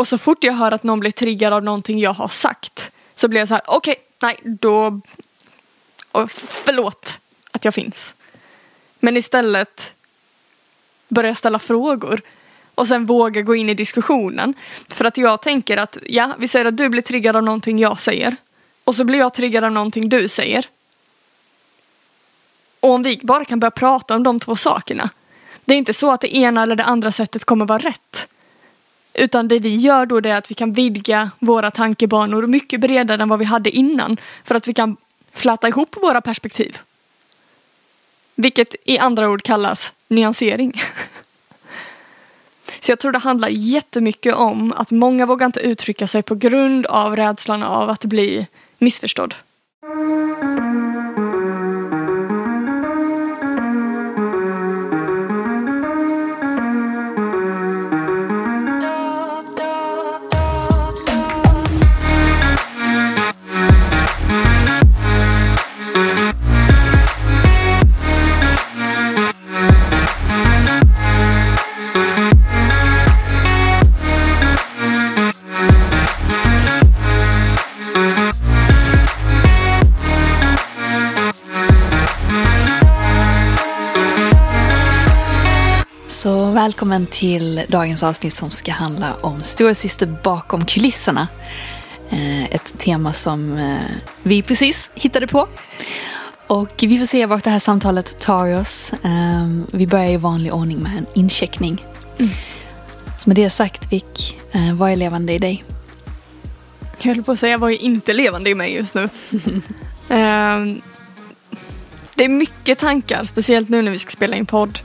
Och så fort jag hör att någon blir triggad av någonting jag har sagt så blir jag så här, okej, okay, nej, då... Och förlåt att jag finns. Men istället börja ställa frågor och sen våga gå in i diskussionen. För att jag tänker att, ja, vi säger att du blir triggad av någonting jag säger. Och så blir jag triggad av någonting du säger. Och om vi bara kan börja prata om de två sakerna. Det är inte så att det ena eller det andra sättet kommer vara rätt. Utan det vi gör då är att vi kan vidga våra tankebanor mycket bredare än vad vi hade innan. För att vi kan fläta ihop våra perspektiv. Vilket i andra ord kallas nyansering. Så jag tror det handlar jättemycket om att många vågar inte uttrycka sig på grund av rädslan av att bli missförstådd. Välkommen till dagens avsnitt som ska handla om stora syster bakom kulisserna. Eh, ett tema som eh, vi precis hittade på. Och vi får se vart det här samtalet tar oss. Ehm, vi börjar i vanlig ordning med en incheckning. Mm. Så med det sagt, Vic, eh, vad är levande i dig? Jag höll på att säga vad är inte levande i mig just nu. Ehm, det är mycket tankar, speciellt nu när vi ska spela in podd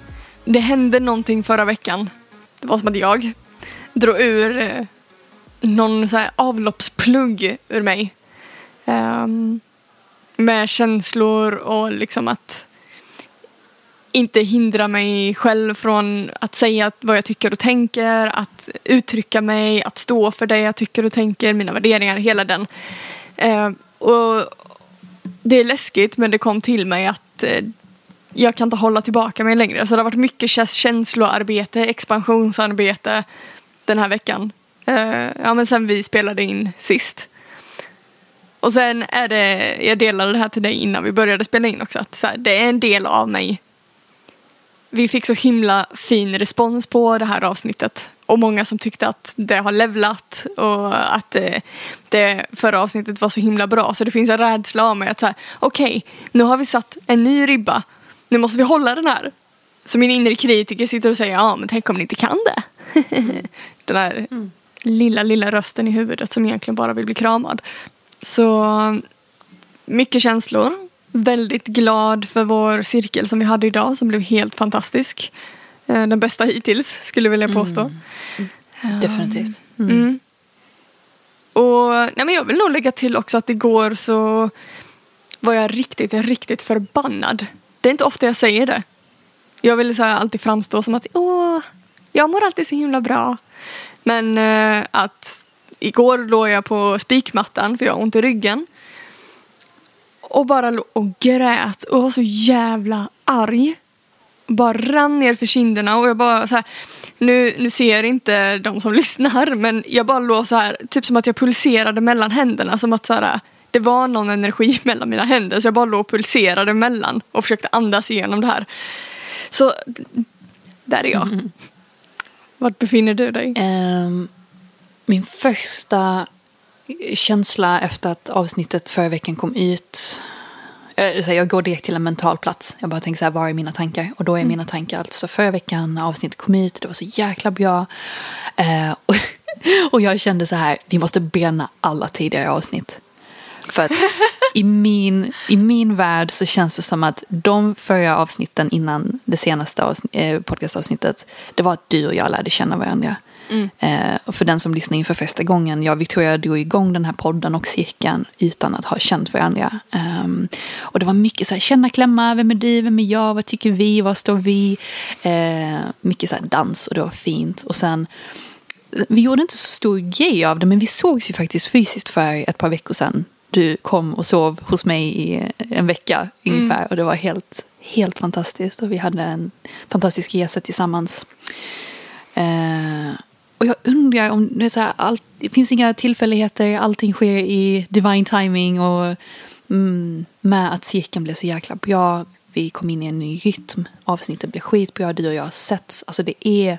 det hände någonting förra veckan. Det var som att jag drog ur eh, någon så här avloppsplugg ur mig. Um, med känslor och liksom att inte hindra mig själv från att säga vad jag tycker och tänker, att uttrycka mig, att stå för det jag tycker och tänker, mina värderingar, hela den. Uh, och det är läskigt men det kom till mig att uh, jag kan inte hålla tillbaka mig längre. Så det har varit mycket känsloarbete, expansionsarbete den här veckan. Uh, ja men sen vi spelade in sist. Och sen är det, jag delade det här till dig innan vi började spela in också, att så här, det är en del av mig. Vi fick så himla fin respons på det här avsnittet. Och många som tyckte att det har levlat och att det, det förra avsnittet var så himla bra. Så det finns en rädsla av mig att säga okej, okay, nu har vi satt en ny ribba nu måste vi hålla den här. Så min inre kritiker sitter och säger, ja men tänk om ni inte kan det. den där mm. lilla, lilla rösten i huvudet som egentligen bara vill bli kramad. Så mycket känslor. Väldigt glad för vår cirkel som vi hade idag som blev helt fantastisk. Eh, den bästa hittills skulle jag vilja påstå. Mm. Definitivt. Mm. mm. Och nej, men jag vill nog lägga till också att igår så var jag riktigt, riktigt förbannad det är inte ofta jag säger det. Jag vill så här, alltid framstå som att åh, jag mår alltid så himla bra. Men eh, att igår låg jag på spikmattan för jag har ont i ryggen. Och bara låg och grät och var så jävla arg. Bara rann ner för kinderna och jag bara så här, nu, nu ser inte de som lyssnar men jag bara låg så här, typ som att jag pulserade mellan händerna som att så här, det var någon energi mellan mina händer så jag bara låg och pulserade mellan och försökte andas igenom det här. Så där är jag. Mm. Vart befinner du dig? Um, min första känsla efter att avsnittet förra veckan kom ut eh, jag går direkt till en mental plats. Jag bara tänker så här, var är mina tankar? Och då är mm. mina tankar alltså förra veckan när avsnittet kom ut, det var så jäkla bra. Eh, och, och jag kände så här, vi måste bränna alla tidigare avsnitt. För att i min, i min värld så känns det som att de förra avsnitten innan det senaste eh, podcastavsnittet, det var att du och jag lärde känna varandra. Mm. Eh, och för den som lyssnar inför första gången, jag och Victoria drog igång den här podden och cirkeln utan att ha känt varandra. Um, och det var mycket så här, känna, klämma, vem är du, vem är jag, vad tycker vi, var står vi? Uh, mycket så här dans och det var fint. Och sen, vi gjorde inte så stor grej av det, men vi sågs ju faktiskt fysiskt för ett par veckor sedan du kom och sov hos mig i en vecka ungefär. Mm. Och det var helt, helt fantastiskt. Och vi hade en fantastisk resa tillsammans. Eh, och jag undrar om det, är så här, allt, det finns inga tillfälligheter, allting sker i divine timing och mm, med att cirkeln blev så jäkla bra. Vi kom in i en ny rytm, avsnittet blev skitbra, du och jag har setts. Alltså det är,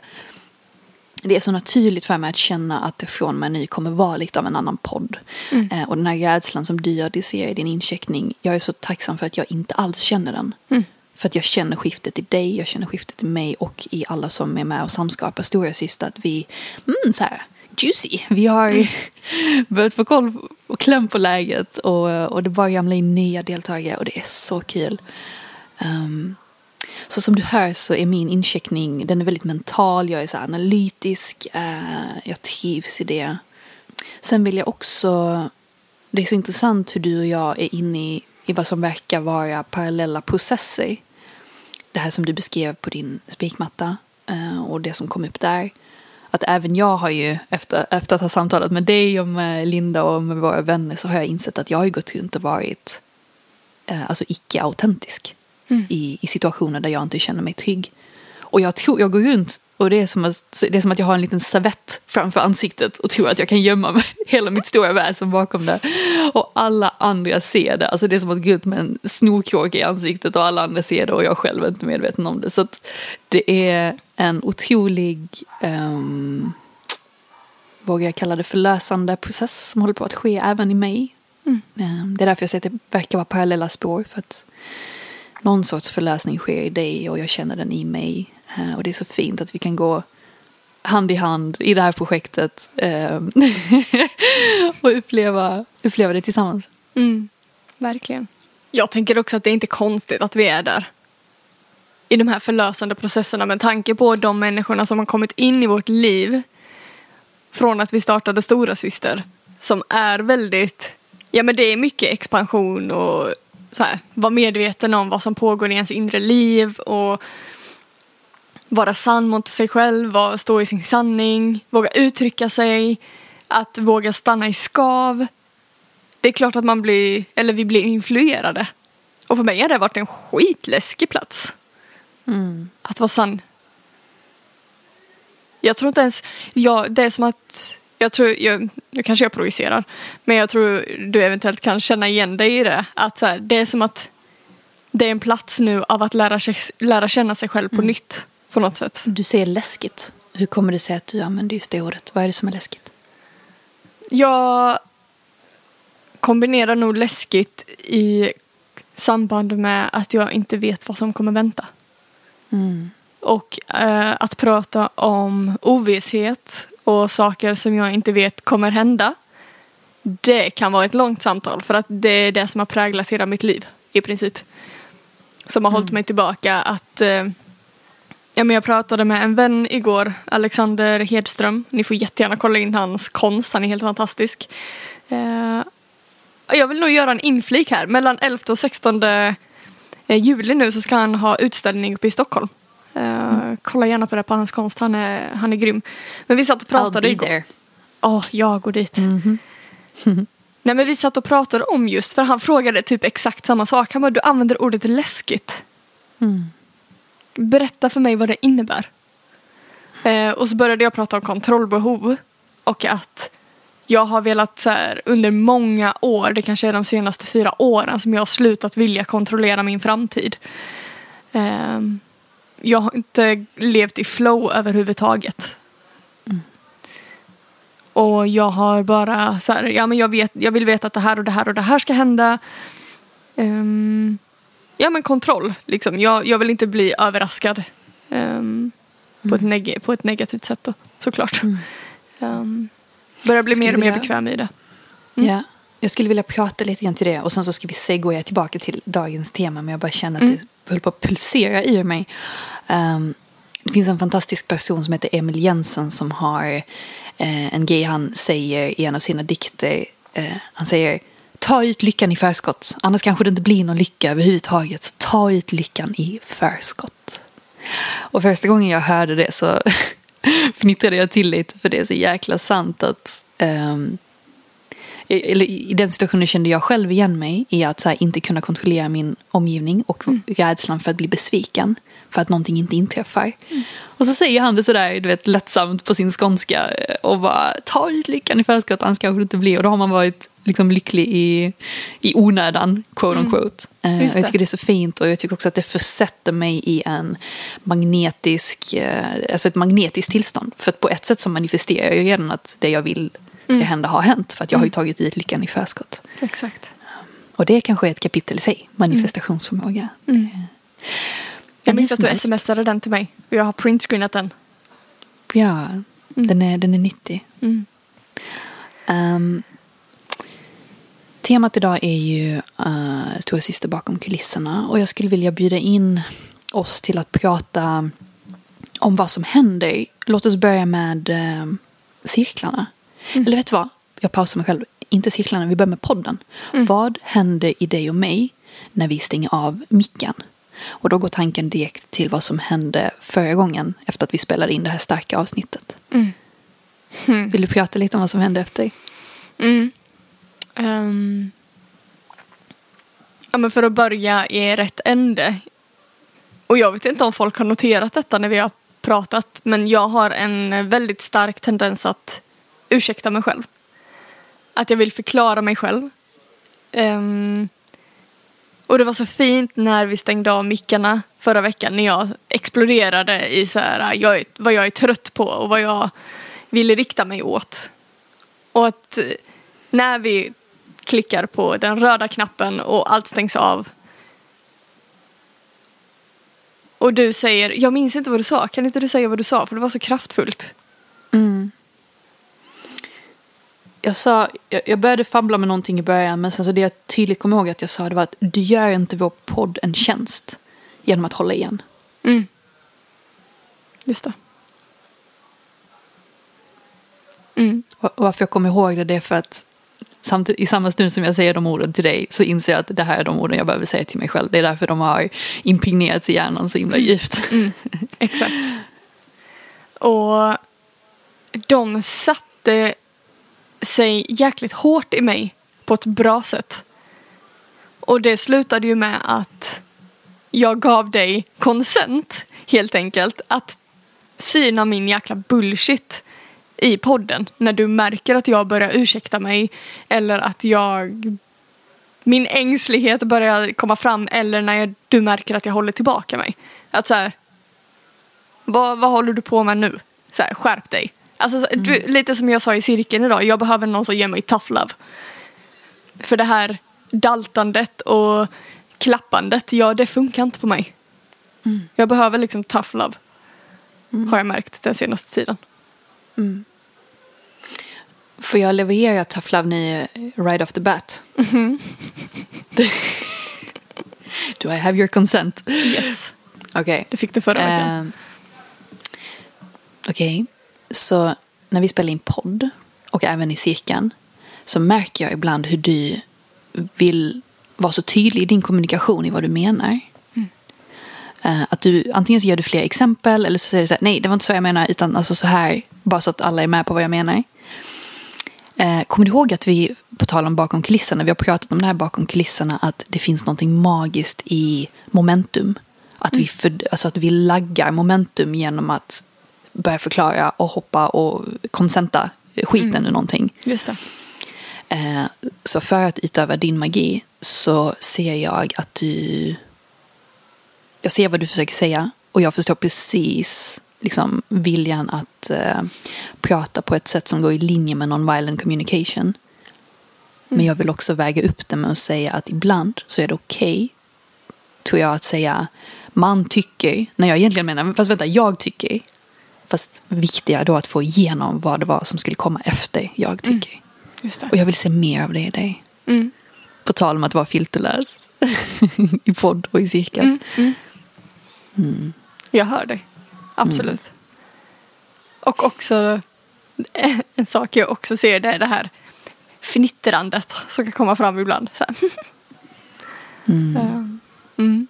det är så naturligt för mig att känna att det från mig nu kommer vara lite av en annan podd. Mm. Eh, och den här rädslan som du adresserar i din incheckning, jag är så tacksam för att jag inte alls känner den. Mm. För att jag känner skiftet i dig, jag känner skiftet i mig och i alla som är med och samskapar stora syster att vi, mm, så här, juicy. Vi har Mm. börjat få koll och kläm på läget och, och det bara ramlar in nya deltagare och det är så kul. Ehm, så som du hör så är min incheckning, den är väldigt mental, jag är så analytisk, eh, jag trivs i det. Sen vill jag också, det är så intressant hur du och jag är inne i, i vad som verkar vara parallella processer. Det här som du beskrev på din spikmatta eh, och det som kom upp där. Att även jag har ju, efter, efter att ha samtalat med dig och med Linda och med våra vänner så har jag insett att jag har ju gått runt och varit eh, alltså icke-autentisk i, i situationer där jag inte känner mig trygg. Och jag tror, jag går runt och det är, som att, det är som att jag har en liten servett framför ansiktet och tror att jag kan gömma mig, hela mitt stora väsen bakom det. Och alla andra ser det. Alltså det är som att gå ut med en snorkråka i ansiktet och alla andra ser det och jag själv är inte medveten om det. Så det är en otrolig, um, vågar jag kalla det förlösande process som håller på att ske även i mig. Ehm, Det är därför jag säger att det verkar vara parallella spår. För att någon sorts förlösning sker i dig och jag känner den i mig. Eh, och det är så fint att vi kan gå hand i hand i det här projektet eh, och uppleva, uppleva det tillsammans. Mm, verkligen. Jag tänker också att det är inte konstigt att vi är där. I de här förlösande processerna med tanke på de människorna som har kommit in i vårt liv från att vi startade Stora Syster som är väldigt, ja men det är mycket expansion och så här, vara medveten om vad som pågår i ens inre liv och vara sann mot sig själv, vara- stå i sin sanning, våga uttrycka sig, att våga stanna i skav. Det är klart att man blir, eller vi blir influerade. Och för mig har det varit en skitläskig plats. Att vara sann. Jag tror inte ens, ja, det är som att, jag tror, jag, nu kanske jag projicerar, men jag tror du eventuellt kan känna igen dig i det. Att så här, det är som att det är en plats nu av att lära, sig, lära känna sig själv på nytt på något sätt. Du säger läskigt. Hur kommer det sig att du använder just det ordet? Vad är det som är läskigt? Jag kombinerar nog läskigt i samband med att jag inte vet vad som kommer vänta. Och eh, att prata om ovisshet och saker som jag inte vet kommer hända. Det kan vara ett långt samtal för att det är det som har präglat hela mitt liv i princip. Som har hållit mig tillbaka att eh, Ja, men jag pratade med en vän igår, Alexander Hedström. Ni får jättegärna kolla in hans konst, han är helt fantastisk. Eh, jag vill nog göra en inflik här. Mellan 11 och 16 eh, juli nu så ska han ha utställning uppe i Stockholm. Eh, Kolla gärna på det på hans konst, han är, han är grym. Men vi satt och pratade I'll be igår. there. Åh, jag går dit. Nej men vi satt och pratade om just, för han frågade typ exakt samma sak. Han bara, du använder ordet läskigt. Berätta för mig vad det innebär. Eh, och så började jag prata om kontrollbehov. Och att jag har velat så här, under många år, det kanske är de senaste fyra åren som jag har slutat vilja kontrollera min framtid. Eh, jag har inte levt i flow överhuvudtaget. Och jag har bara så här, ja men jag, vet, jag vill veta att det här och det här och det här ska hända. Ehm, ja men kontroll, liksom. Jag, jag vill inte bli överraskad. ehm, på, ett neg- på ett negativt sätt då, såklart. Um, börjar bli Skulle mer och mer vilja- bekväm i det. Ja. Jag skulle vilja prata lite grann till det och sen så ska vi segwaya tillbaka till dagens tema men jag bara känner att det höll på att pulsera i mig. Um, det finns en fantastisk person som heter Emil Jensen som har eh, en grej han säger i en av sina dikter. Eh, han säger ta ut lyckan i förskott annars kanske det inte blir någon lycka överhuvudtaget. Så ta ut lyckan i förskott. Och första gången jag hörde det så fnittrade jag till lite för det är så jäkla sant att um, eller i den situationen kände jag själv igen mig i att här, inte kunna kontrollera min omgivning och mm. rädslan för att bli besviken för att någonting inte inträffar. Mm. Och så säger han det sådär du vet, lättsamt på sin skånska eh, och bara ta ut lyckan i förskott, annars kanske det inte blir. Och då har man varit liksom lycklig i, i onödan, quote on quote. Mm. Jag tycker det är så fint och jag tycker också att det försätter mig i en magnetisk, alltså ett magnetiskt tillstånd. För att på ett sätt så manifesterar jag redan att det jag vill ska mm. hända har hänt. För att jag har ju mm. tagit ut lyckan i förskott. Exakt. Och det kanske är ett kapitel i sig, manifestationsförmåga. Mm. Jag minns att du smsade den till mig. Och jag har printscreenat den. Ja, mm. den, är, den är nyttig. Mm. Um, temat idag är ju uh, Stora syster bakom kulisserna. Och jag skulle vilja bjuda in oss till att prata om vad som händer. Låt oss börja med uh, cirklarna. Mm. Eller vet du vad? Jag pausar mig själv. Inte cirklarna, vi börjar med podden. Mm. Vad händer i dig och mig när vi stänger av micken? Och då går tanken direkt till vad som hände förra gången efter att vi spelade in det här starka avsnittet. Mm. Mm. Vill du prata lite om vad som hände efter? Mm. Um. Ja, men för att börja i rätt ände. Och jag vet inte om folk har noterat detta när vi har pratat. Men jag har en väldigt stark tendens att ursäkta mig själv. Att jag vill förklara mig själv. Um, och det var så fint när vi stängde av mickarna förra veckan när jag exploderade i så här, jag, vad jag är trött på och vad jag vill rikta mig åt. Och att eh, när vi klickar på den röda knappen och allt stängs av och du säger, jag minns inte vad du sa, kan inte du säga vad du sa för det var så kraftfullt. Mm jag sa, jag, började fabbla med någonting i början men sen så det jag tydligt kommer ihåg att jag sa det var att du gör inte vår podd en tjänst genom att hålla igen. Mm. Just det. Mm. Och varför jag kommer ihåg det, det är för att samtidigt, i samma stund som jag säger de orden till dig så inser jag att det här är de orden jag behöver säga till mig själv. Det är därför de har impregnerats i hjärnan så himla djupt. Mm. Exakt. Och de satte sig jäkligt hårt i mig på ett bra sätt. Och det slutade ju med att jag gav dig konsent helt enkelt att syna min jäkla bullshit i podden när du märker att jag börjar ursäkta mig eller att jag min ängslighet börjar komma fram eller när jag, du märker att jag håller tillbaka mig. Att så här, vad, vad håller du på med nu? Så här, skärp dig. Alltså, mm. du, lite som jag sa i cirkeln idag, jag behöver någon som ger mig tough love. För det här daltandet och klappandet, ja det funkar inte på mig. Mm. Jag behöver liksom tough love. Mm. Har jag märkt den senaste tiden. Mm. Får jag leverera tough love ni right off the bat? Mm. Do I have your consent? Yes. Okej. Okay. Det fick du förra veckan. Uh, Okej. Okay. Så när vi spelar in podd och även i cirkeln så märker jag ibland hur du vill vara så tydlig i din kommunikation i vad du menar. Mm. Uh, att du, antingen så ger du fler exempel eller så säger du så här, nej det var inte så jag menar utan alltså så här, bara så att alla är med på vad jag menar. Uh, kommer du ihåg att vi, på tal om bakom kulisserna, vi har pratat om det här bakom kulisserna, att det finns någonting magiskt i momentum. Att, mm. vi, för, alltså att vi laggar momentum genom att börja förklara och hoppa och konsenta skiten mm. ur någonting. Just det. Eh, så för att utöva din magi så ser jag att du... Jag ser vad du försöker säga och jag förstår precis liksom, viljan att eh, prata på ett sätt som går i linje med non-violent communication. Mm. Men jag vill också väga upp det med att säga att ibland så är det okej, okay, tror jag, att säga man tycker, när jag egentligen menar, fast vänta, jag tycker Fast viktigare då att få igenom vad det var som skulle komma efter jag tycker. Mm. Och jag vill se mer av det i dig. Mm. På tal om att vara filterlös. I podd och i cirkel. Mm, mm. mm. Jag hör dig. Absolut. Mm. Och också en sak jag också ser det är det här fnittrandet som kan komma fram ibland. Mm. Mm.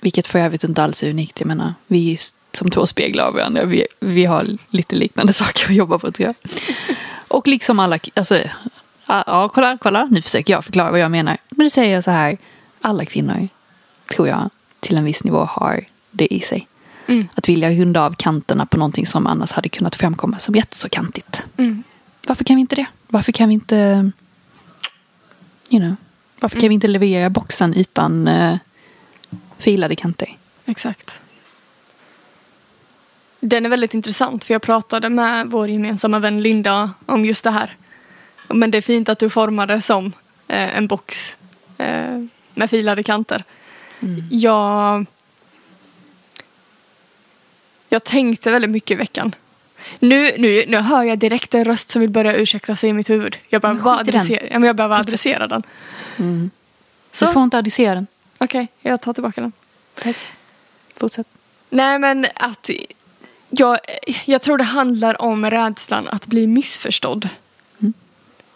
Vilket för övrigt inte alls är unikt. Jag menar, vi som två speglar av varandra. Vi, vi har lite liknande saker att jobba på tror jag. Och liksom alla, alltså, ja, kolla, kolla, nu försöker jag förklara vad jag menar. Men det säger jag så här, alla kvinnor, tror jag, till en viss nivå har det i sig. Mm. Att vilja runda av kanterna på någonting som annars hade kunnat framkomma som jätteså kantigt. Mm. Varför kan vi inte det? Varför kan vi inte, you know, varför kan vi inte leverera boxen utan uh, filade kanter? Exakt. Den är väldigt intressant för jag pratade med vår gemensamma vän Linda om just det här. Men det är fint att du formar det som eh, en box eh, med filade kanter. Jag, jag tänkte väldigt mycket i veckan. Nu, nu, nu hör jag direkt en röst som vill börja ursäkta sig i mitt huvud. Jag behöver bara i den. adressera, ja, men jag behöver adressera den. Så. Du får inte adressera den. Okej, jag tar tillbaka den. Tack. Fortsätt. Nej men att jag, jag tror det handlar om rädslan att bli missförstådd.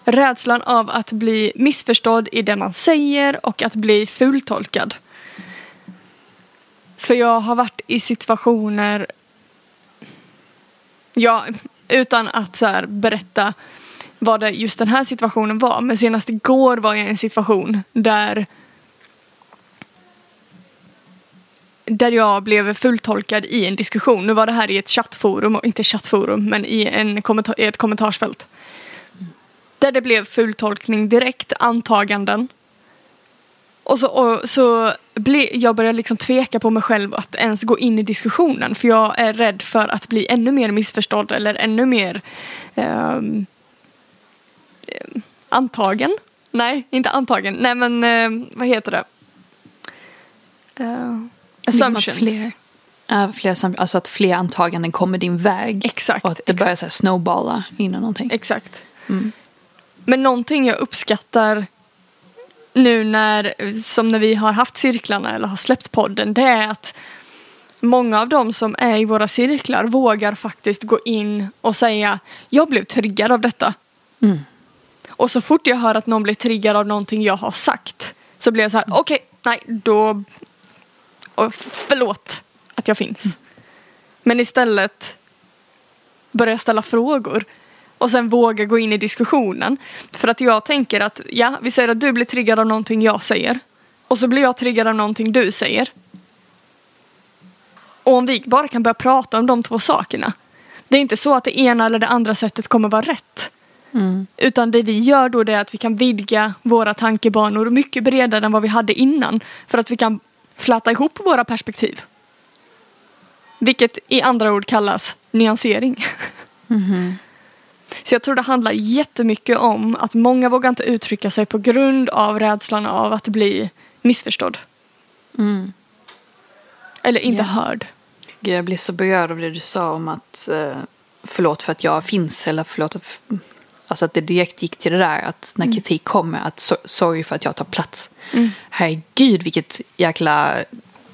Rädslan av att bli missförstådd i det man säger och att bli fultolkad. För jag har varit i situationer, ja, utan att så här berätta vad det just den här situationen var. Men senast igår var jag i en situation där där jag blev fulltolkad i en diskussion. Nu var det här i ett chattforum, och inte chattforum, men i, en kommentar, i ett kommentarsfält. Där det blev fulltolkning direkt, antaganden. Och så, och, så ble, jag började liksom tveka på mig själv att ens gå in i diskussionen. För jag är rädd för att bli ännu mer missförstådd eller ännu mer ehm, ehm antagen. Nej, inte antagen. Nej men eh, vad heter det? Eh, assumptions. Fler, ja, fler, alltså att fler antaganden kommer din väg. Exakt, Och att det börjar så här snowballa in i någonting. Exakt. Men någonting jag uppskattar nu när, som när vi har haft cirklarna eller har släppt podden, det är att många av dem som är i våra cirklar vågar faktiskt gå in och säga jag blev triggad av detta. Mm. Och så fort jag hör att någon blir triggad av någonting jag har sagt så blir jag så här, okej, nej, då... Och förlåt att jag finns. Men istället börja ställa frågor och sen våga gå in i diskussionen. För att jag tänker att, ja, vi säger att du blir triggad av någonting jag säger. Och så blir jag triggad av någonting du säger. Och om vi bara kan börja prata om de två sakerna. Det är inte så att det ena eller det andra sättet kommer vara rätt. Mm. Utan det vi gör då är att vi kan vidga våra tankebanor mycket bredare än vad vi hade innan. För att vi kan fläta ihop våra perspektiv. Vilket i andra ord kallas nyansering. Så jag tror det handlar jättemycket om att många vågar inte uttrycka sig på grund av rädslan av att bli missförstådd. Mm. Eller inte Ja. hörd. Jag blir så berörd av det du sa om att eh, förlåt för att jag finns eller förlåt alltså att det direkt gick till det där att när kritik kommer att so- sorry för att jag tar plats. Herregud vilket jäkla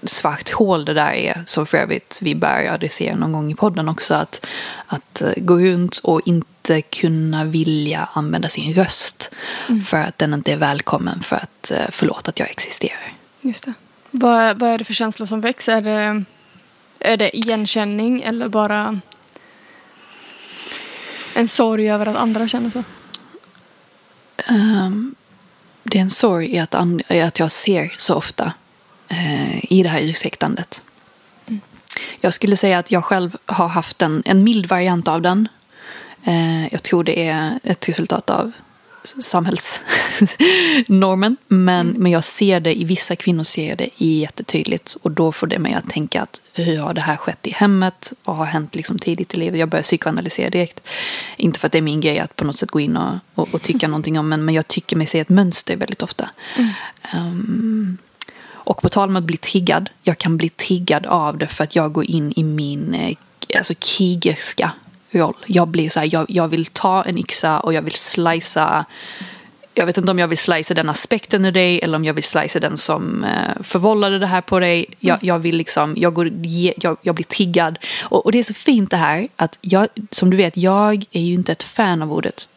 svart hål det där är som för övrigt vi bör adressera någon gång i podden också att, att eh, gå runt och inte kunna vilja använda sin röst för att den inte är välkommen för att eh, förlåt att jag existerar. Just det. Vad, vad är det för känslor som växer? Är det, är det igenkänning eller bara en sorg över att andra känner så? Ehm, det är en sorg i att, i att jag ser så ofta eh, i det här ursäktandet. Jag skulle säga att jag själv har haft en, en mild variant av den. Eh, jag tror det är ett resultat av samhällsnormen. Men, men jag ser det, i vissa kvinnor ser jag det jättetydligt. Och då får det mig att tänka att hur har det här skett i hemmet? Vad har hänt liksom tidigt i livet? Jag börjar psykoanalysera direkt. Inte för att det är min grej att på något sätt gå in och, och, och tycka någonting om men, men jag tycker mig se ett mönster väldigt ofta. Ehm, och på tal om att bli triggad, jag kan bli triggad av det för att jag går in i min eh, alltså krigerska roll. Jag blir så här, jag, jag vill ta en yxa och jag vill slicea jag vet inte om jag vill slicea den aspekten ur dig eller om jag vill slicea den som eh, förvållade det här på dig. Jag, jag vill liksom, jag, går, jag, jag blir triggad. Och, och det är så fint det här att jag, som du vet, jag är ju inte ett fan av ordet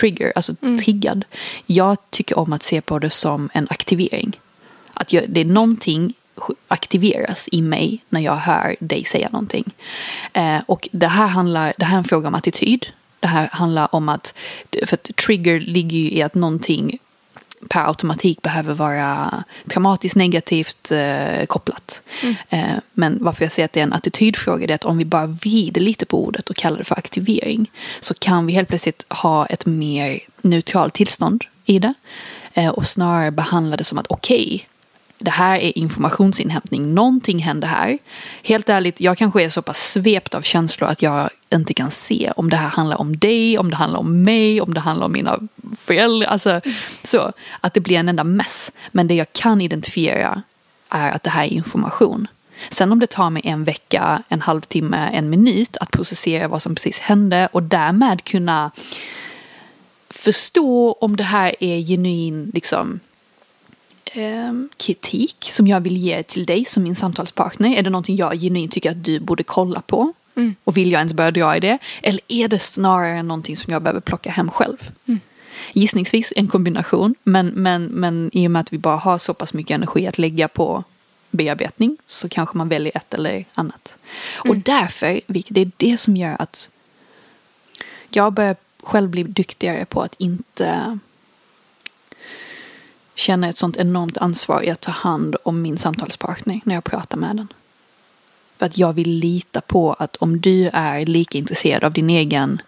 trigger, alltså triggad. Jag tycker om att se på det som en aktivering. Att jag, det är någonting aktiveras i mig när jag hör dig säga någonting. Eh, och det här, handlar, det här är en fråga om attityd. Det här handlar om att, för att trigger ligger ju i att någonting per automatik behöver vara traumatiskt negativt eh, kopplat. Mm. Eh, men varför jag säger att det är en attitydfråga är att om vi bara vrider lite på ordet och kallar det för aktivering så kan vi helt plötsligt ha ett mer neutralt tillstånd i det eh, och snarare behandla det som att okej, okay, det här är informationsinhämtning, någonting händer här. Helt ärligt, jag kanske är så pass svept av känslor att jag inte kan se om det här handlar om dig, om det handlar om mig, om det handlar om mina föräldrar. Alltså, så att det blir en enda mess. Men det jag kan identifiera är att det här är information. Sen om det tar mig en vecka, en halvtimme, en minut att processera vad som precis hände och därmed kunna förstå om det här är genuin liksom, eh, kritik som jag vill ge till dig som min samtalspartner? Är det någonting jag genuint tycker att du borde kolla på? Mm. Och vill jag ens börja dra i det? Eller är det snarare någonting som jag behöver plocka hem själv? Mm. Gissningsvis en kombination, men, men, men i och med att vi bara har så pass mycket energi att lägga på bearbetning så kanske man väljer ett eller annat. Mm. Och därför, det är det som gör att jag börjar själv bli duktigare på att inte känner ett sånt enormt ansvar i att ta hand om min samtalspartner när jag pratar med den. För att jag vill lita på att om du är lika intresserad av din egen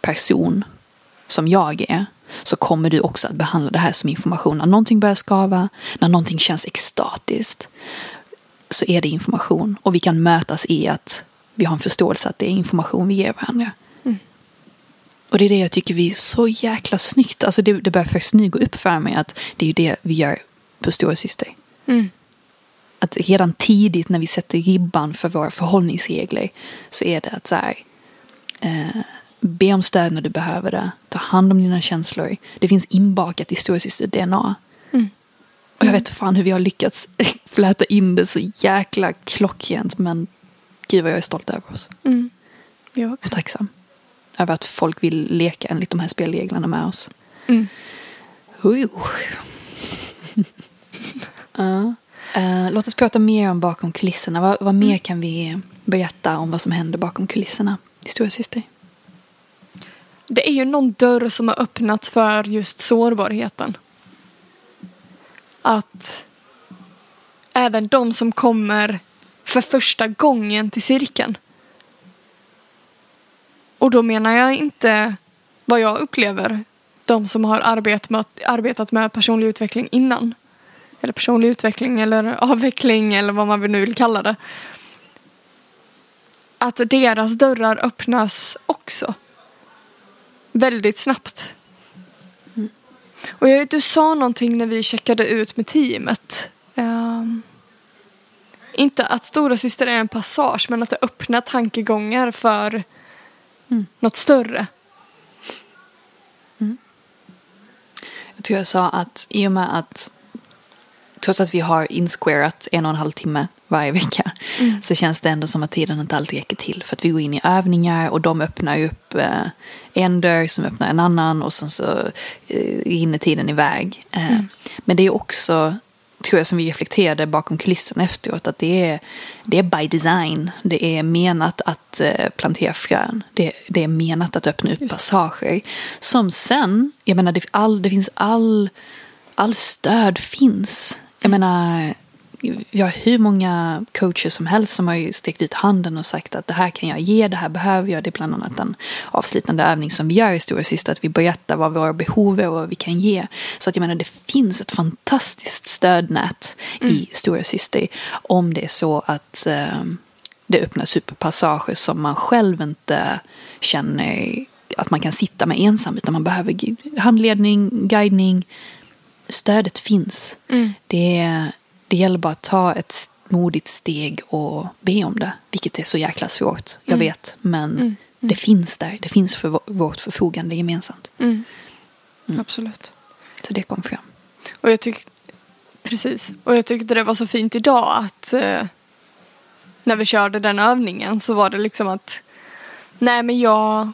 person som jag är så kommer du också att behandla det här som information. När någonting börjar skava, när någonting känns extatiskt så är det information och vi kan mötas i att vi har en förståelse att det är information vi ger varandra. Mm. Och det är det jag tycker vi är så jäkla snyggt. Alltså det, det börjar först nu gå upp för mig att det är ju det vi gör på Stora Syster. Mm att redan tidigt när vi sätter ribban för våra förhållningsregler så är det att så här, eh, be om stöd när du behöver det, ta hand om dina känslor. Det finns inbakat i storasyster DNA. Mm. Och jag vet fan hur vi har lyckats fläta in det så jäkla klockrent men gud vad jag är stolt över oss. Mm. Jag också. Och tacksam över att folk vill leka enligt de här spelreglerna med oss. Mm. uh. Uh, låt oss prata mer om bakom kulisserna. Vad, vad mer mm. kan vi berätta om vad som händer bakom kulisserna i Stora Syster? Det är ju någon dörr som har öppnats för just sårbarheten. Att även de som kommer för första gången till cirkeln. Och då menar jag inte vad jag upplever de som har arbetat med, arbetat med personlig utveckling innan eller personlig utveckling eller avveckling eller vad man nu vill kalla det. Att deras dörrar öppnas också. Väldigt snabbt. Mm. Och jag vet, du sa någonting när vi checkade ut med teamet. Um, inte att stora syster är en passage men att det öppnar tankegångar för mm. något större. Mm. Jag tror jag sa att i och med att trots att vi har insquarat en och en halv timme varje vecka mm. så känns det ändå som att tiden inte alltid räcker till. För att vi går in i övningar och de öppnar upp eh, en dörr som öppnar en annan och sen så eh, rinner tiden iväg. Eh, mm. Men det är också, tror jag som vi reflekterade bakom kulisserna efteråt, att det är, det är by design. Det är menat att eh, plantera frön. Det, det är menat att öppna upp passager. Som sen, jag menar det, all, det finns all all stöd finns jag menar, vi har hur många coacher som helst som har sträckt ut handen och sagt att det här kan jag ge, det här behöver jag. Det är bland annat en avslutande övning som vi gör i Stora Syster, att vi berättar vad våra behov är och vad vi kan ge. Så att jag menar, det finns ett fantastiskt stödnät mm. i Stora Syster om det är så att eh, det öppnas upp passager som man själv inte känner att man kan sitta med ensam, utan man behöver handledning, guidning, stödet finns. Mm. Det, det gäller bara att ta ett modigt steg och be om det. Vilket är så jäkla svårt, jag mm. vet. Men mm. mm. det finns där. Det finns för vårt förfogande gemensamt. Mm. Mm. Absolut. Så det kom fram. Och jag tyckte, precis. Och jag tyckte det var så fint idag att eh, när vi körde den övningen så var det liksom att nej men jag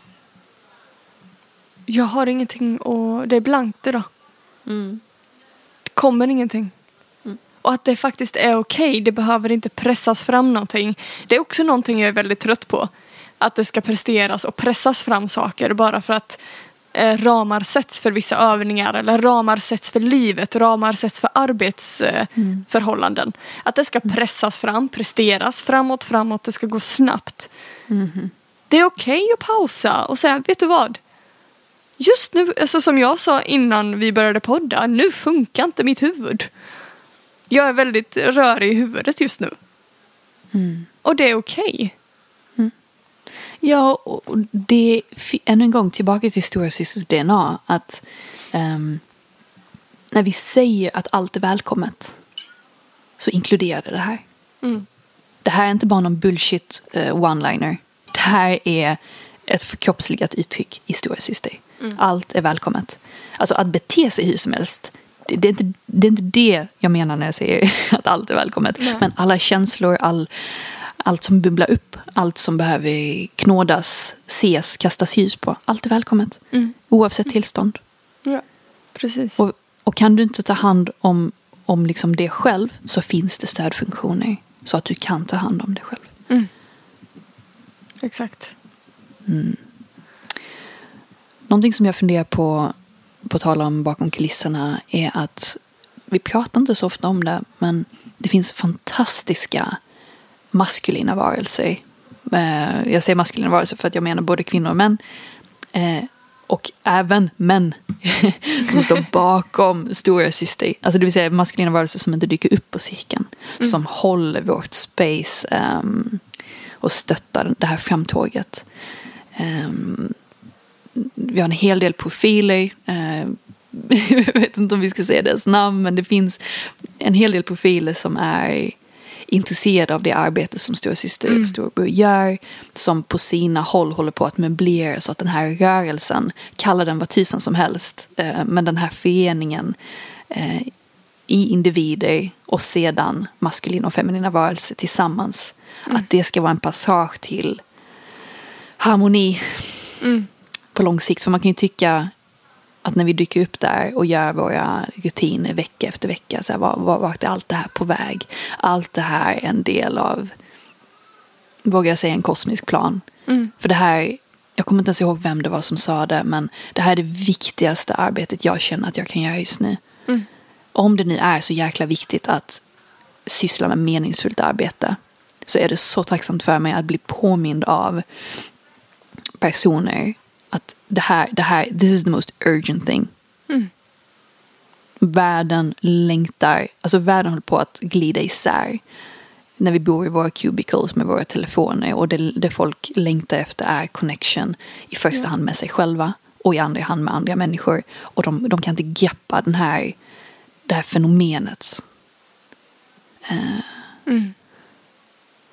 jag har ingenting och det är blankt idag. Mm kommer ingenting. Mm. Och att det faktiskt är okej. Okay. Det behöver inte pressas fram någonting. Det är också någonting jag är väldigt trött på. att det ska presteras och pressas fram saker bara för att eh, ramar sätts för vissa övningar eller ramar sätts för livet, ramar sätts för arbetsförhållanden. Eh, Att det ska pressas fram, presteras framåt, framåt, det ska gå snabbt. Det är okej att pausa och säga, vet du vad? Just nu, alltså som jag sa innan vi började podda, nu funkar inte mitt huvud. Jag är väldigt rörig i huvudet just nu. Och det är okej. Ja, och det är ännu en gång tillbaka till Stora Systers DNA. Att ehm, när vi säger att allt är välkommet så inkluderar det det här. Mm. Det här är inte bara någon bullshit eh, one-liner. Det här är ett förkroppsligat uttryck i Stora Syster. Allt är välkommet. Alltså att bete sig hur som helst. Det, är inte, det är inte det jag menar när jag säger att allt är välkommet. Nej. Men alla känslor, all, allt som bubblar upp, allt som behöver knådas, ses, kastas ljus på. Allt är välkommet. Mm. Oavsett tillstånd. Ja, precis. Och, och kan du inte ta hand om, om liksom det själv så finns det stödfunktioner så att du kan ta hand om det själv. Exakt. Någonting som jag funderar på, på tal om bakom kulisserna, är att vi pratar inte så ofta om det, men det finns fantastiska maskulina varelser. Eh, Jag säger maskulina varelser för att jag menar både kvinnor och män. Eh, Och även män som står bakom stora syster. Alltså det vill säga maskulina varelser som inte dyker upp på cirkeln. Som håller vårt space ehm, och stöttar det här framtåget. Ehm, vi har en hel del profiler. Eh, jag vet inte om vi ska säga deras namn, men det finns en hel del profiler som är intresserade av det arbete som Stora Syster och Storebror gör. Som på sina håll håller på att möblera så att den här rörelsen, kalla den vad tusan som helst, eh, men den här föreningen eh, i individer och sedan maskulina och feminina varelser tillsammans. Att det ska vara en passage till harmoni på lång sikt. För man kan ju tycka att när vi dyker upp där och gör våra rutiner vecka efter vecka, så här, var, var, vart är allt det här på väg? Allt det här är en del av, vågar jag säga, en kosmisk plan. För det här, jag kommer inte ens ihåg vem det var som sa det, men det här är det viktigaste arbetet jag känner att jag kan göra just nu. Om det nu är så jäkla viktigt att syssla med meningsfullt arbete så är det så tacksamt för mig att bli påmind av personer att det här, det här, this is the most urgent thing. Världen längtar, alltså världen håller på att glida isär. När vi bor i våra cubicles med våra telefoner och det, det folk längtar efter är connection i första hand med sig själva och i andra hand med andra människor. Och de, de kan inte greppa den här, det här fenomenet. Eh,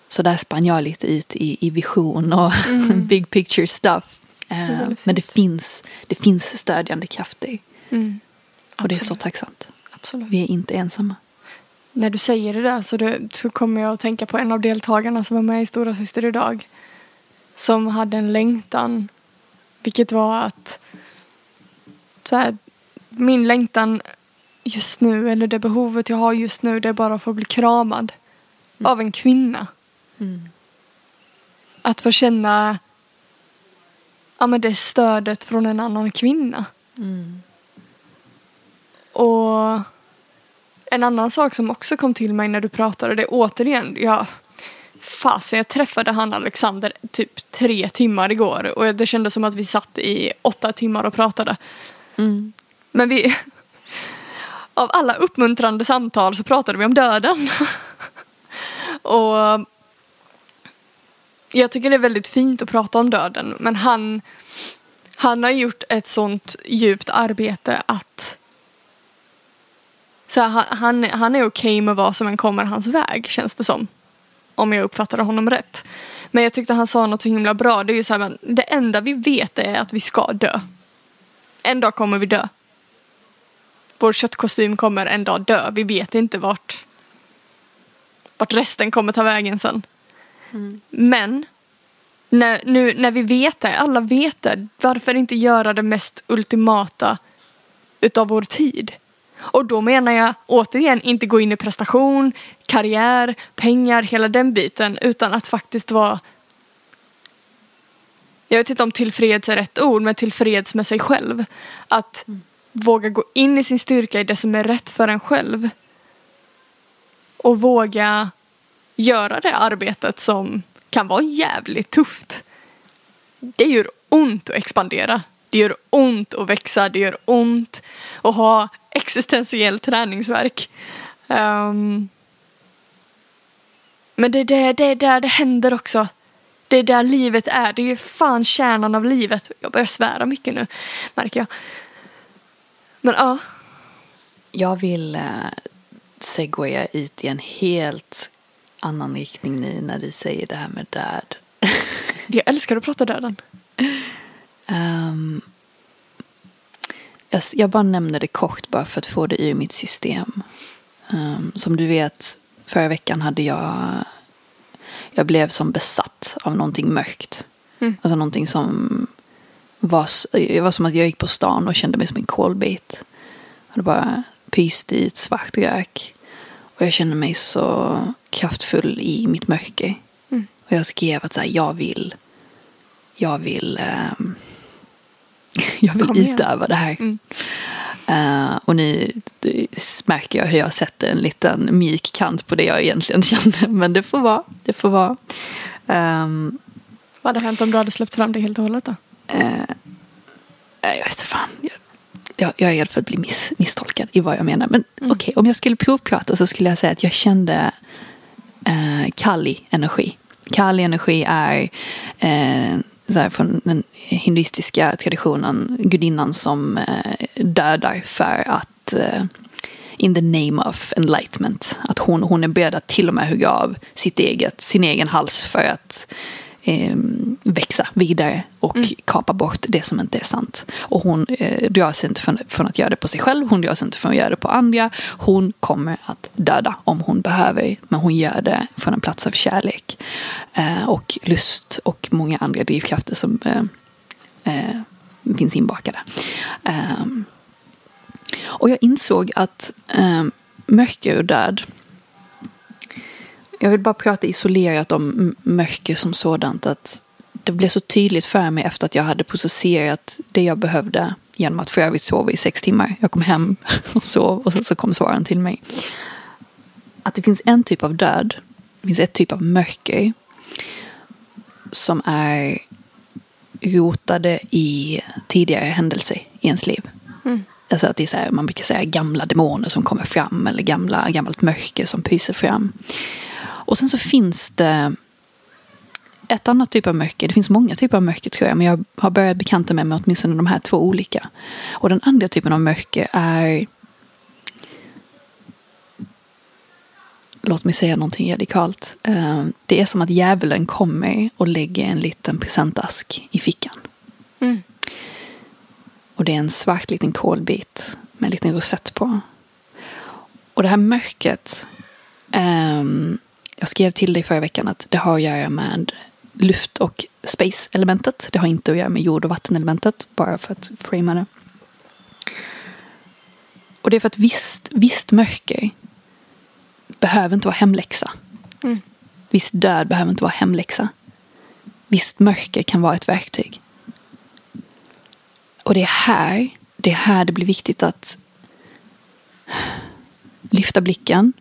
Så där sprang jag lite ut i, i vision och big picture stuff. Eh, väldigt men det finns, det finns stödjande krafter. Och det är så tacksamt. Absolut. Vi är inte ensamma. När du säger det där så, det, så kommer jag att tänka på en av deltagarna som var med i Stora Syster idag. Som hade en längtan. Vilket var att så här, min längtan just nu eller det behovet jag har just nu det är bara att få bli kramad av en kvinna. Att få känna ja, men det stödet från en annan kvinna. Och en annan sak som också kom till mig när du pratade, det återigen, jag, fasen jag träffade han Alexander typ tre timmar igår och det kändes som att vi satt i åtta timmar och pratade. Men vi, av alla uppmuntrande samtal så pratade vi om döden. och jag tycker det är väldigt fint att prata om döden men han, han har gjort ett sånt djupt arbete att så han, han, han är okej med vad som än kommer hans väg känns det som. Om jag uppfattade honom rätt. Men jag tyckte han sa något så himla bra. Det är ju så här, men det enda vi vet är att vi ska dö. En dag kommer vi dö. Vår köttkostym kommer en dag dö. Vi vet inte vart, vart resten kommer ta vägen sen. Men när, nu, när vi vet det, alla vet det, varför inte göra det mest ultimata utav vår tid? Och då menar jag återigen inte gå in i prestation, karriär, pengar, hela den biten utan att faktiskt vara jag vet inte om tillfreds är rätt ord, men tillfreds med sig själv. Att våga gå in i sin styrka i det som är rätt för en själv. Och våga göra det arbetet som kan vara jävligt tufft. Det gör ont att expandera. Det gör ont att växa. Det gör ont att ha existentiell träningsverk. Um, men det är, där, det är där det händer också. Det är där livet är. Det är ju fan kärnan av livet. Jag börjar svära mycket nu, märker jag. Men ja. Jag vill uh, segwaya ut i en helt annan riktning nu när du säger det här med död. jag älskar att prata döden. Um, jag, jag, bara nämner det kort bara för att få det ur mitt system. Um, som du vet, förra veckan hade jag... Jag blev som besatt av någonting mörkt. Mm. Alltså någonting som var... Det var som att jag gick på stan och kände mig som en kolbit. Och det bara pyste i ett svart rök. Och jag kände mig så kraftfull i mitt mörker. Mm. Och jag skrev att så här, jag vill... Jag vill... Um, jag vill utöva det här. Mm. Uh, och nu märker jag hur jag sätter en liten mjuk kant på det jag egentligen kände. Men det får vara. Det får vara. Um, Vad hade hänt om du hade släppt fram det helt och hållet då? Uh, jag vet fan. Jag, jag, är rädd för att bli miss, misstolkad i vad jag menar. Men mm. okej, okay, om jag skulle provprata så skulle jag säga att jag kände uh, Kali energi. Kali energi är uh, så från den hinduistiska traditionen, gudinnan som eh, dödar för att eh, in the name of enlightenment. Att hon, hon är beredd att till och med hugga av sitt eget, sin egen hals för att eh, växa vidare och mm. kapa bort det som inte är sant. Och hon eh, drar sig inte från, från, att göra det på sig själv, hon drar sig inte från att göra det på andra. Hon kommer att döda om hon behöver, men hon gör det från en plats av kärlek eh, och lust och många andra drivkrafter som eh, eh finns inbakade. Ehm, och jag insåg att ehm, mörker och död jag vill bara prata isolerat om mörker som sådant. Att det blev så tydligt för mig efter att jag hade processerat det jag behövde genom att för övrigt sova i sex timmar. Jag kom hem och sov och sen så kom svaren till mig. Att det finns en typ av död, det finns ett typ av mörker som är rotade i tidigare händelser i ens liv. Mm. Alltså att det är så här, man brukar säga gamla demoner som kommer fram eller gamla, gammalt mörker som pyser fram. Och sen så finns det ett annat typ av mörker. Det finns många typer av mörker tror jag. Men jag har börjat bekanta mig med åtminstone de här två olika. Och den andra typen av mörker är... Låt mig säga någonting radikalt. Eh, det är som att djävulen kommer och lägger en liten presentask i fickan. Mm. Och det är en svart liten kolbit med en liten rosett på. Och det här mörkret um, jag skrev till dig förra veckan att det har att göra med luft och space-elementet. Det har inte att göra med jord och vattenelementet, bara för att framea det. Och det är för att visst, visst mörker behöver inte vara hemläxa. Mm. Visst död behöver inte vara hemläxa. Visst mörker kan vara ett verktyg. Och det är här, det är här det blir viktigt att lyfta blicken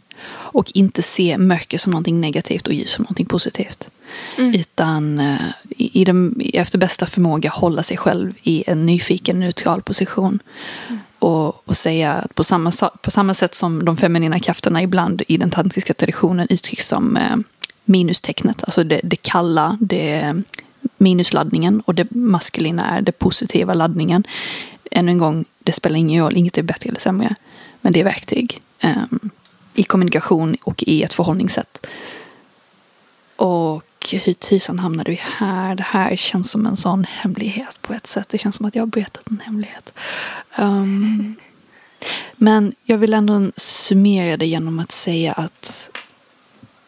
och inte se mörker som någonting negativt och ljus som någonting positivt. Mm. Utan uh, i den, efter bästa förmåga hålla sig själv i en nyfiken, neutral position. Mm. Och, och säga att på samma, på samma sätt som de feminina krafterna ibland i den tantriska traditionen uttrycks som uh, minustecknet, alltså det, det kalla, det minusladdningen och det maskulina är det positiva laddningen. Ännu en gång, det spelar ingen roll, inget är bättre eller sämre. Men det är verktyg. Um, i kommunikation och i ett förhållningssätt. Och hur tusan hamnade vi här? Det här känns som en sån hemlighet på ett sätt. Det känns som att jag har berättat en hemlighet. Um, men jag vill ändå summera det genom att säga att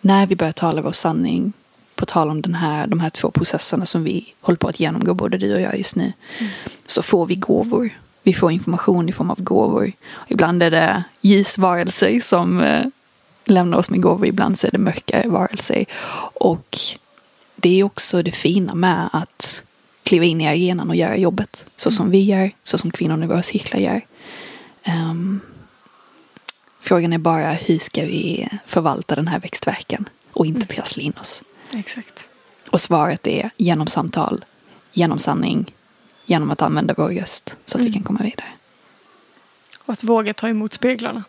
när vi börjar tala vår sanning på tal om den här, de här två processerna som vi håller på att genomgå, både du och jag just nu, mm. så får vi gåvor vi får information i form av gåvor. Ibland är det ljusvarelser som eh, lämnar oss med gåvor, ibland så är det mörka varelser. Och det är också det fina med att kliva in i arenan och göra jobbet. Så som vi gör, så som kvinnorna i våra cirklar gör. Um, frågan är bara hur ska vi förvalta den här växtverken och inte trassla in oss. Exakt. Och svaret är genom samtal, genom sanning, genom att använda vår röst så att vi kan komma vidare. Och att våga ta emot speglarna.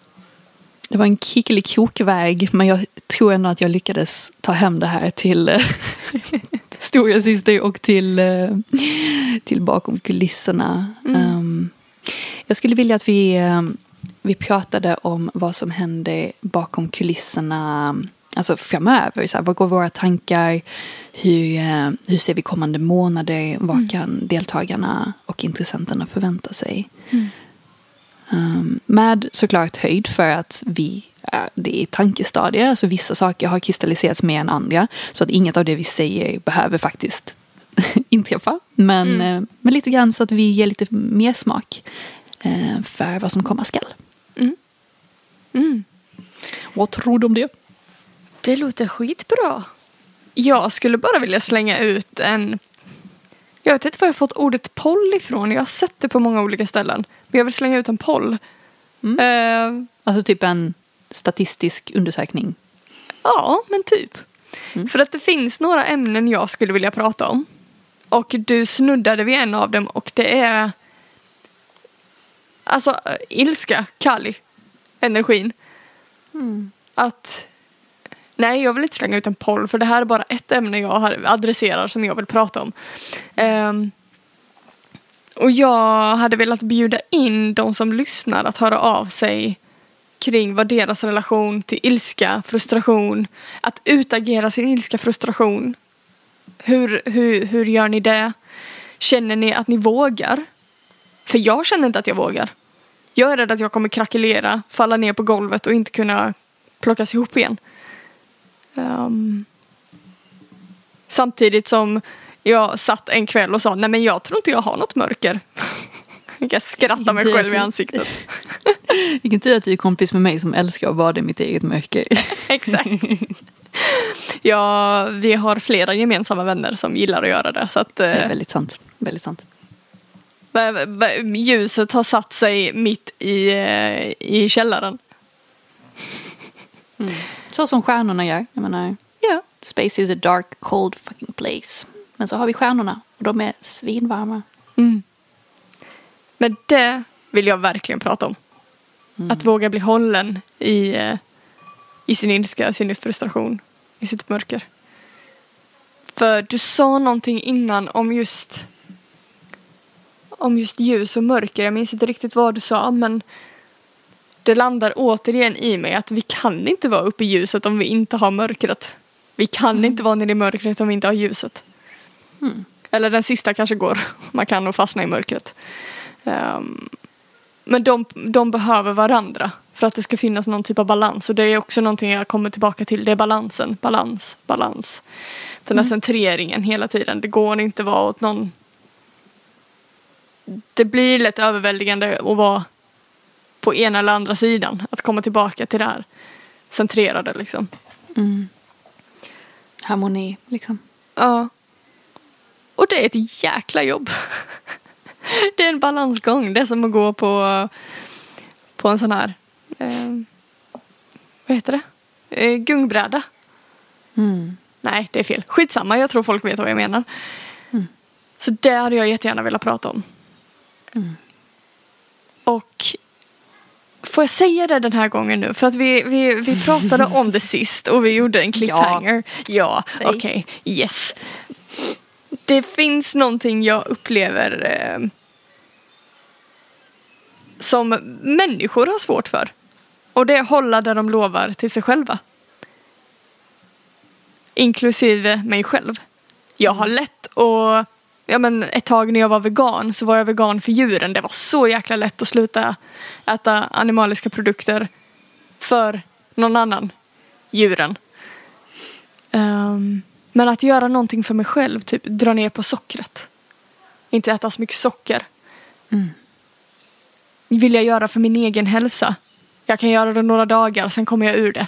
Det var en kickelikokväg men jag tror ändå att jag lyckades ta hem det här till eh, stora syster och till, eh, till bakom kulisserna. Um, jag skulle vilja att vi, eh, vi pratade om vad som händer bakom kulisserna alltså framöver. Så här, vad går våra tankar? Hur, eh, hur ser vi kommande månader? Vad Mm. kan deltagarna och intressenterna förvänta sig? Um, med såklart höjd för att vi är, det är tankestadier. Alltså vissa saker har kristalliserats mer än andra. Så att inget av det vi säger behöver faktiskt inträffa. Men, eh, men lite grann så att vi ger lite mer smak eh, för vad som komma skall. Mm. Vad tror du om det? Det låter skitbra. Jag skulle bara vilja slänga ut en... Jag vet inte var jag fått ordet poll ifrån. Jag har sett det på många olika ställen. Men jag vill slänga ut en poll. Eh, Alltså typ en statistisk undersökning. ja, men typ. För att det finns några ämnen jag skulle vilja prata om. Och du snuddade vid en av dem och det är... Alltså eh, ilska, Kali, energin. Att... Nej, jag vill inte slänga ut en poll för det här är bara ett ämne jag adresserar som jag vill prata om. Um, och jag hade velat bjuda in de som lyssnar att höra av sig kring vad deras relation till ilska, frustration, att utagera sin ilska, frustration. Hur, hur, hur gör ni det? Känner ni att ni vågar? För jag känner inte att jag vågar. Jag är rädd att jag kommer krackelera, falla ner på golvet och inte kunna plockas ihop igen. Ehm, samtidigt som jag satt en kväll och sa nej men jag tror inte jag har något mörker. jag skrattar mig själv i ansiktet. Vilken tur att du är kompis med mig som älskar att vara i mitt eget mörker. Exakt. Ja, vi har flera gemensamma vänner som gillar att göra det. Så att Det är eh, väldigt sant. Väldigt sant. ljuset har satt sig mitt i, eh, i källaren. Så som stjärnorna gör. Jag menar, Ja. space is a dark cold fucking place. Men så har vi stjärnorna och de är svinvarma. Mm. Men det vill jag verkligen prata om. Att våga bli hållen i, eh, i sin ilska, sin frustration, i sitt mörker. För du sa någonting innan om just om just ljus och mörker. Jag minns inte riktigt vad du sa men det landar återigen i mig att vi kan inte vara uppe i ljuset om vi inte har mörkret. Vi kan inte vara nere i mörkret om vi inte har ljuset. Eller den sista kanske går. Man kan nog fastna i mörkret. Ehm, men de, de behöver varandra för att det ska finnas någon typ av balans. Och det är också någonting jag kommer tillbaka till. Det är balansen, balans, balans. Den här centreringen hela tiden. Det går inte att vara åt någon... Det blir lätt överväldigande att vara på ena eller andra sidan. Att komma tillbaka till det här centrerade liksom. Harmoni, liksom. Ja. Och det är ett jäkla jobb. Det är en balansgång. Det är som att gå på, på en sån här, eh, vad heter det? Eh, gungbräda. Mm. Nej, det är fel. Skitsamma, jag tror folk vet vad jag menar. Så det hade jag jättegärna velat prata om. Och får jag säga det den här gången nu? För att vi, vi, vi pratade om det sist och vi gjorde en cliffhanger. Ja, Säg. okej. Yes. Det finns någonting jag upplever eh, som människor har svårt för. Och det är att hålla det de lovar till sig själva. Inklusive mig själv. Jag har lätt att... Ja, men ett tag när jag var vegan så var jag vegan för djuren. Det var så jäkla lätt att sluta äta animaliska produkter för någon annan. Djuren. Ehm, men att göra någonting för mig själv, typ dra ner på sockret. Inte äta så mycket socker. Vill jag göra för min egen hälsa. Jag kan göra det några dagar, sen kommer jag ur det.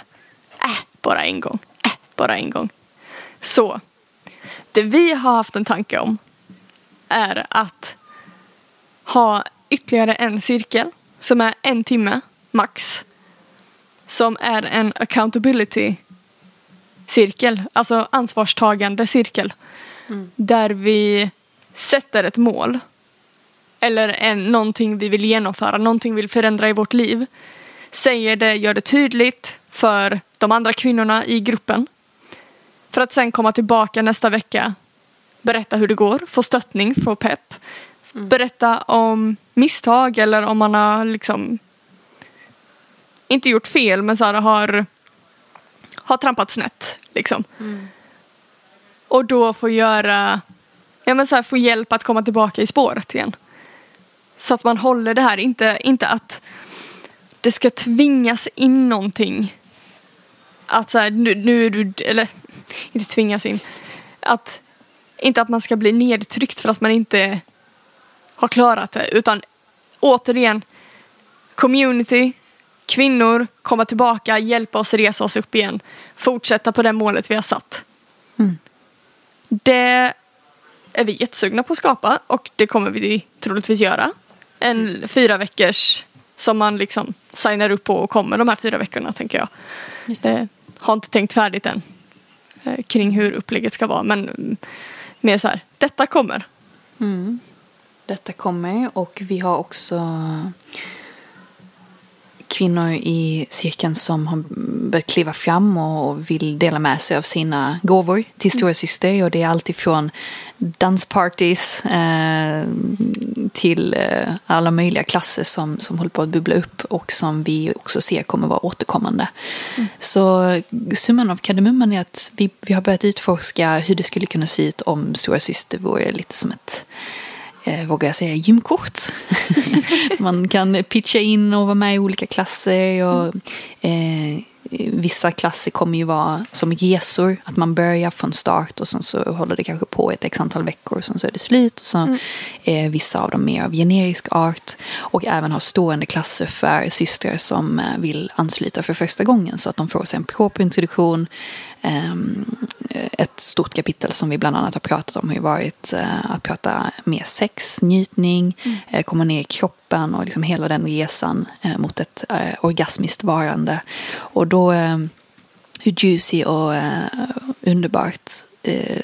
Äh, bara en gång. Äh, bara en gång. Så, det vi har haft en tanke om är att ha ytterligare en cirkel som är en timme max. Som är en accountability cirkel, alltså ansvarstagande cirkel. Där vi sätter ett mål. Eller en, någonting vi vill genomföra, någonting vi vill förändra i vårt liv. Säger det, gör det tydligt för de andra kvinnorna i gruppen. För att sen komma tillbaka nästa vecka, berätta hur det går, få stöttning, få pepp. Berätta om misstag eller om man har liksom inte gjort fel men så här, har, har trampat snett. Liksom. Och då få göra, ja men så här, få hjälp att komma tillbaka i spåret igen. Så att man håller det här, inte, inte att det ska tvingas in någonting. Att så här, nu, nu är du, eller inte tvingas in. Att, inte att man ska bli nedtryckt för att man inte har klarat det. Utan återigen, community, kvinnor, komma tillbaka, hjälpa oss resa oss upp igen. Fortsätta på det målet vi har satt. Mm. Det är vi jättesugna på att skapa och det kommer vi troligtvis göra. En fyra veckors som man liksom signar upp på och kommer de här fyra veckorna tänker jag. Just det. Eh, har inte tänkt färdigt än eh, kring hur upplägget ska vara men mer så här, detta kommer. Mm. Detta kommer och vi har också kvinnor i cirkeln som har börjat kliva fram och vill dela med sig av sina gåvor till stora syster och det är alltifrån dansparties eh, till eh, alla möjliga klasser som, som håller på att bubbla upp och som vi också ser kommer vara återkommande. Så summan av kardemumman är att vi, vi har börjat utforska hur det skulle kunna se ut om stora syster vore lite som ett eh, vågar jag säga, gymkort. Man kan pitcha in och vara med i olika klasser. Och, eh, vissa klasser kommer ju vara som resor, att man börjar från start och sen så håller det kanske på ett x antal veckor och sen så är det slut. Och så eh, vissa av dem mer av generisk art och även ha stående klasser för systrar som eh, vill ansluta för första gången så att de får sig en proper introduktion. Ehm, ett stort kapitel som vi bland annat har pratat om har ju varit eh, att prata mer sex, njutning, eh, komma ner i kroppen och liksom hela den resan eh, mot ett orgasmiskt varande. Och då, eh, hur juicy och underbart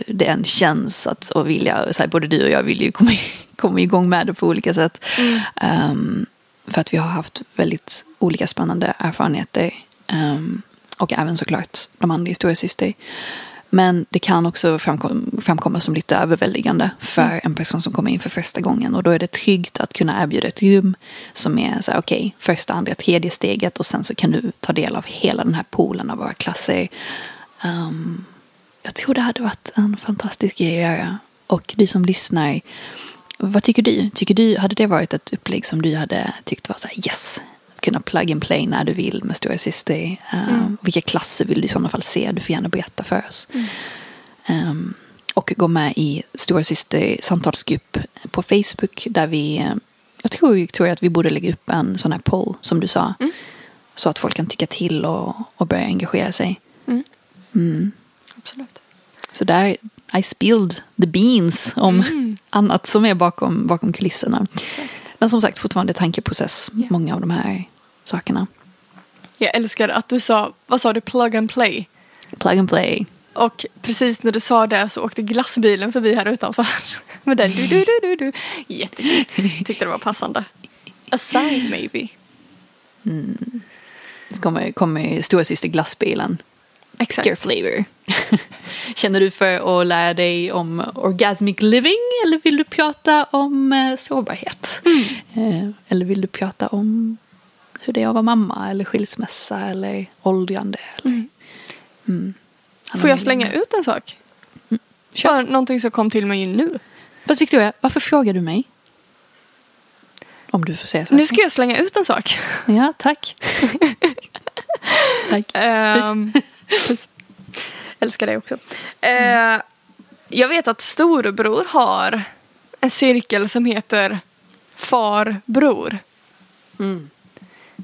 det än känns att och vilja, så här, både du och jag vill ju komma, komma igång med det på olika sätt. Ehm, för att vi har haft väldigt olika spännande erfarenheter. Ehm, och även såklart de andra historiesyster. Men det kan också framkom, framkomma som lite överväldigande för en person som kommer in för första gången. Och då är det tryggt att kunna erbjuda ett rum som är så här, okej, okay, första, andra, tredje steget och sen så kan du ta del av hela den här poolen av våra klasser. Um, jag tror det hade varit en fantastisk grej att göra. Och du som lyssnar, vad tycker du? Tycker du, hade det varit ett upplägg som du hade tyckt var så här, yes, kunna plug and play när du vill med Stora Syster? Um, Vilka klasser vill du i sådana fall se? Du får gärna berätta för oss. Um, och gå med i Stora Syster samtalsgrupp på Facebook där vi, eh, jag tror Victoria att vi borde lägga upp en sån här poll som du sa. Så att folk kan tycka till och, och börja engagera sig. Mm. Absolut. Så där, I spilled the beans om annat som är bakom, bakom kulisserna. Men som sagt, fortfarande tankeprocess, Ja. många av de här sakerna. Jag älskar att du sa, vad sa du, plug and play? Plug and play. Och precis när du sa det så åkte glassbilen förbi här utanför. Med den du du du du du. Jättekul. Tyckte det var passande. A sign maybe. Så kommer, kommer storasyster glassbilen. Exakt. Care flavor. Känner du för att lära dig om orgasmic living eller vill du prata om eh, sårbarhet? Eh, eller vill du prata om hur det är att vara mamma eller skilsmässa eller åldrande? Eller, Mm. Alla Får jag slänga ut en sak? Kör. Bara någonting som kom till mig nu. Fast Victoria, varför frågar du mig? Om du får säga så. Nu ska jag slänga ut en sak. Ja, tack. tack. Ehm, puss. Älskar dig också. Eh, jag vet att storebror har en cirkel som heter Far-bror. Mm.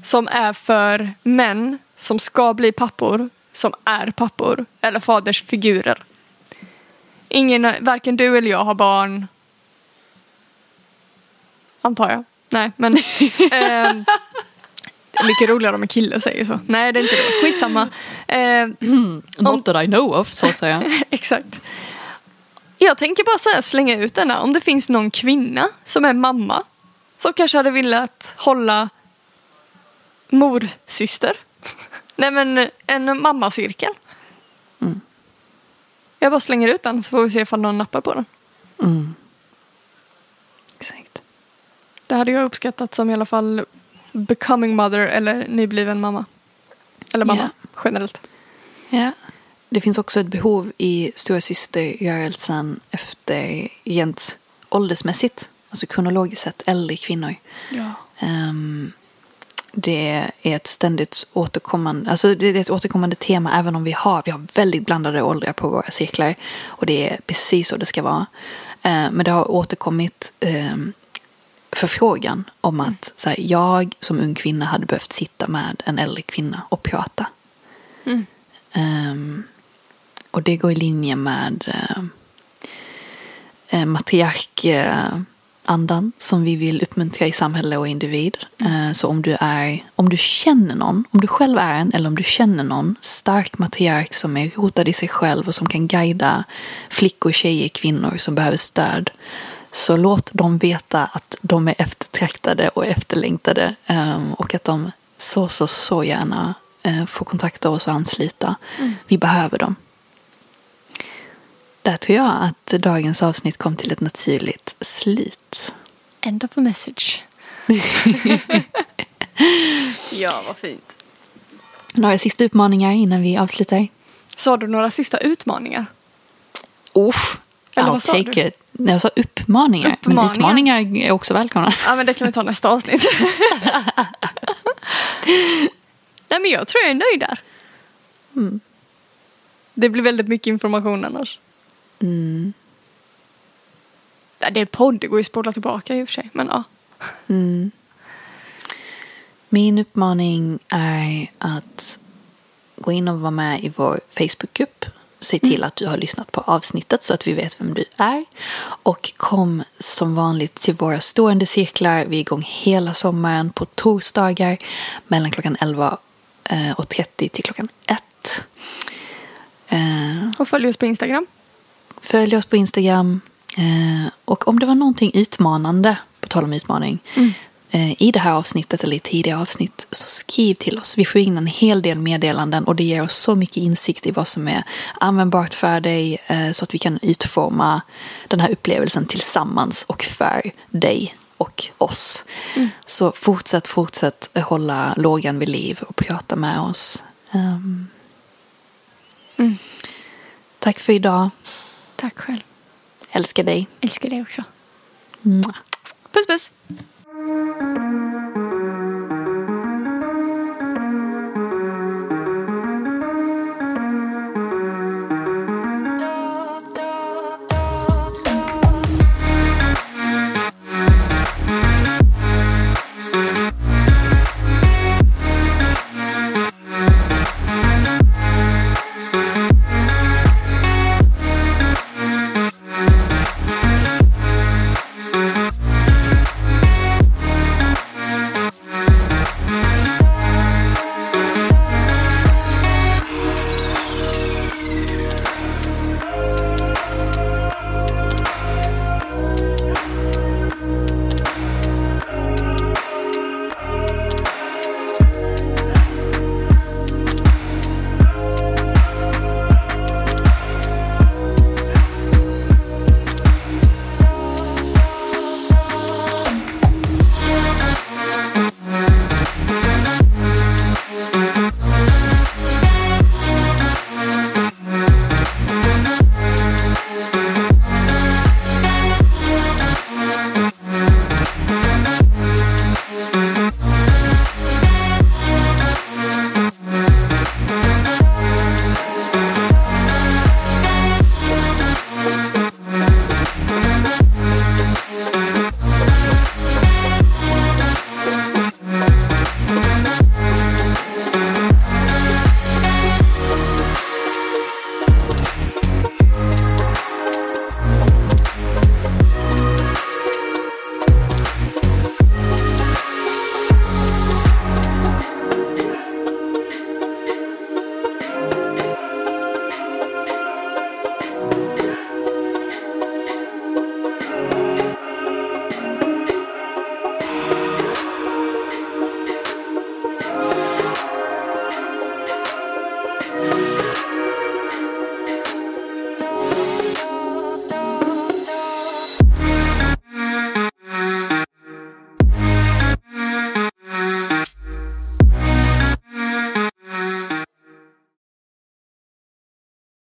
Som är för män som ska bli pappor, som är pappor, eller faders figurer. Ingen, varken du eller jag har barn. Antar jag. Nej, men... ehm, det är mycket roligare om en kille säger så. Nej, det är inte det. Skitsamma. Eh, Not that I know of, så att säga. exakt. Jag tänker bara så här, slänga ut den där. Om det finns någon kvinna som är mamma som kanske hade velat hålla morsyster. Nej men en mammacirkel. Mm. Jag bara slänger ut den så får vi se ifall någon nappar på den. Mm. Exakt. Det hade jag uppskattat som i alla fall becoming mother eller nybliven mamma. Eller mamma Ja. generellt. Ja. Det finns också ett behov i stora systerrörelsen efter rent åldersmässigt, alltså kronologiskt sett, äldre kvinnor. Ja. Ehm, det är ett ständigt återkommande, alltså det är ett återkommande tema även om vi har, vi har väldigt blandade åldrar på våra cirklar och det är precis så det ska vara. Ehm, men det har återkommit um, förfrågan om att så här, jag som ung kvinna hade behövt sitta med en äldre kvinna och prata. Mm. Ehm, och det går i linje med uh, uh, matriarkandan som vi vill uppmuntra i samhälle och individ. Eh, så om du, är, om du känner någon, om du själv är en eller om du känner någon stark matriark som är rotad i sig själv och som kan guida flickor, tjejer, kvinnor som behöver stöd. Så låt dem veta att de är eftertraktade och efterlängtade ehm, och att de så, så, så gärna eh, får kontakta oss och ansluta. Vi behöver dem. Där tror jag att dagens avsnitt kom till ett naturligt slut. End of a message. ja, vad fint. Några sista utmaningar innan vi avslutar? Sa du några sista utmaningar? Uff, Eller I'll take du? it. Jag sa uppmaningar, men Uppmaningar. utmaningar är också välkomna. Ja, men det kan vi ta nästa avsnitt. Nej, men jag tror jag är nöjd där. Mm. Det blir väldigt mycket information annars. Mm. Det är podd, det går ju att spola tillbaka i och för sig. Men ja. Mm. Min uppmaning är att gå in och vara med i vår Facebookgrupp. Se till att du har lyssnat på avsnittet så att vi vet vem du är. Och kom som vanligt till våra stående cirklar. Vi är igång hela sommaren på torsdagar mellan klockan 11 eh, och 30 till klockan 1. Eh, Och följ oss på Instagram. Följ oss på Instagram. Eh, och om det var någonting utmanande, på tal om utmaning, eh, i det här avsnittet eller i tidigare avsnitt, så skriv till oss. Vi får in en hel del meddelanden och det ger oss så mycket insikt i vad som är användbart för dig eh, så att vi kan utforma den här upplevelsen tillsammans och för dig och oss. Så fortsätt, fortsätt hålla lågan vid liv och prata med oss. Ehm, Mm. Tack för idag. Tack själv. Älskar dig. Älskar dig också. Puss puss.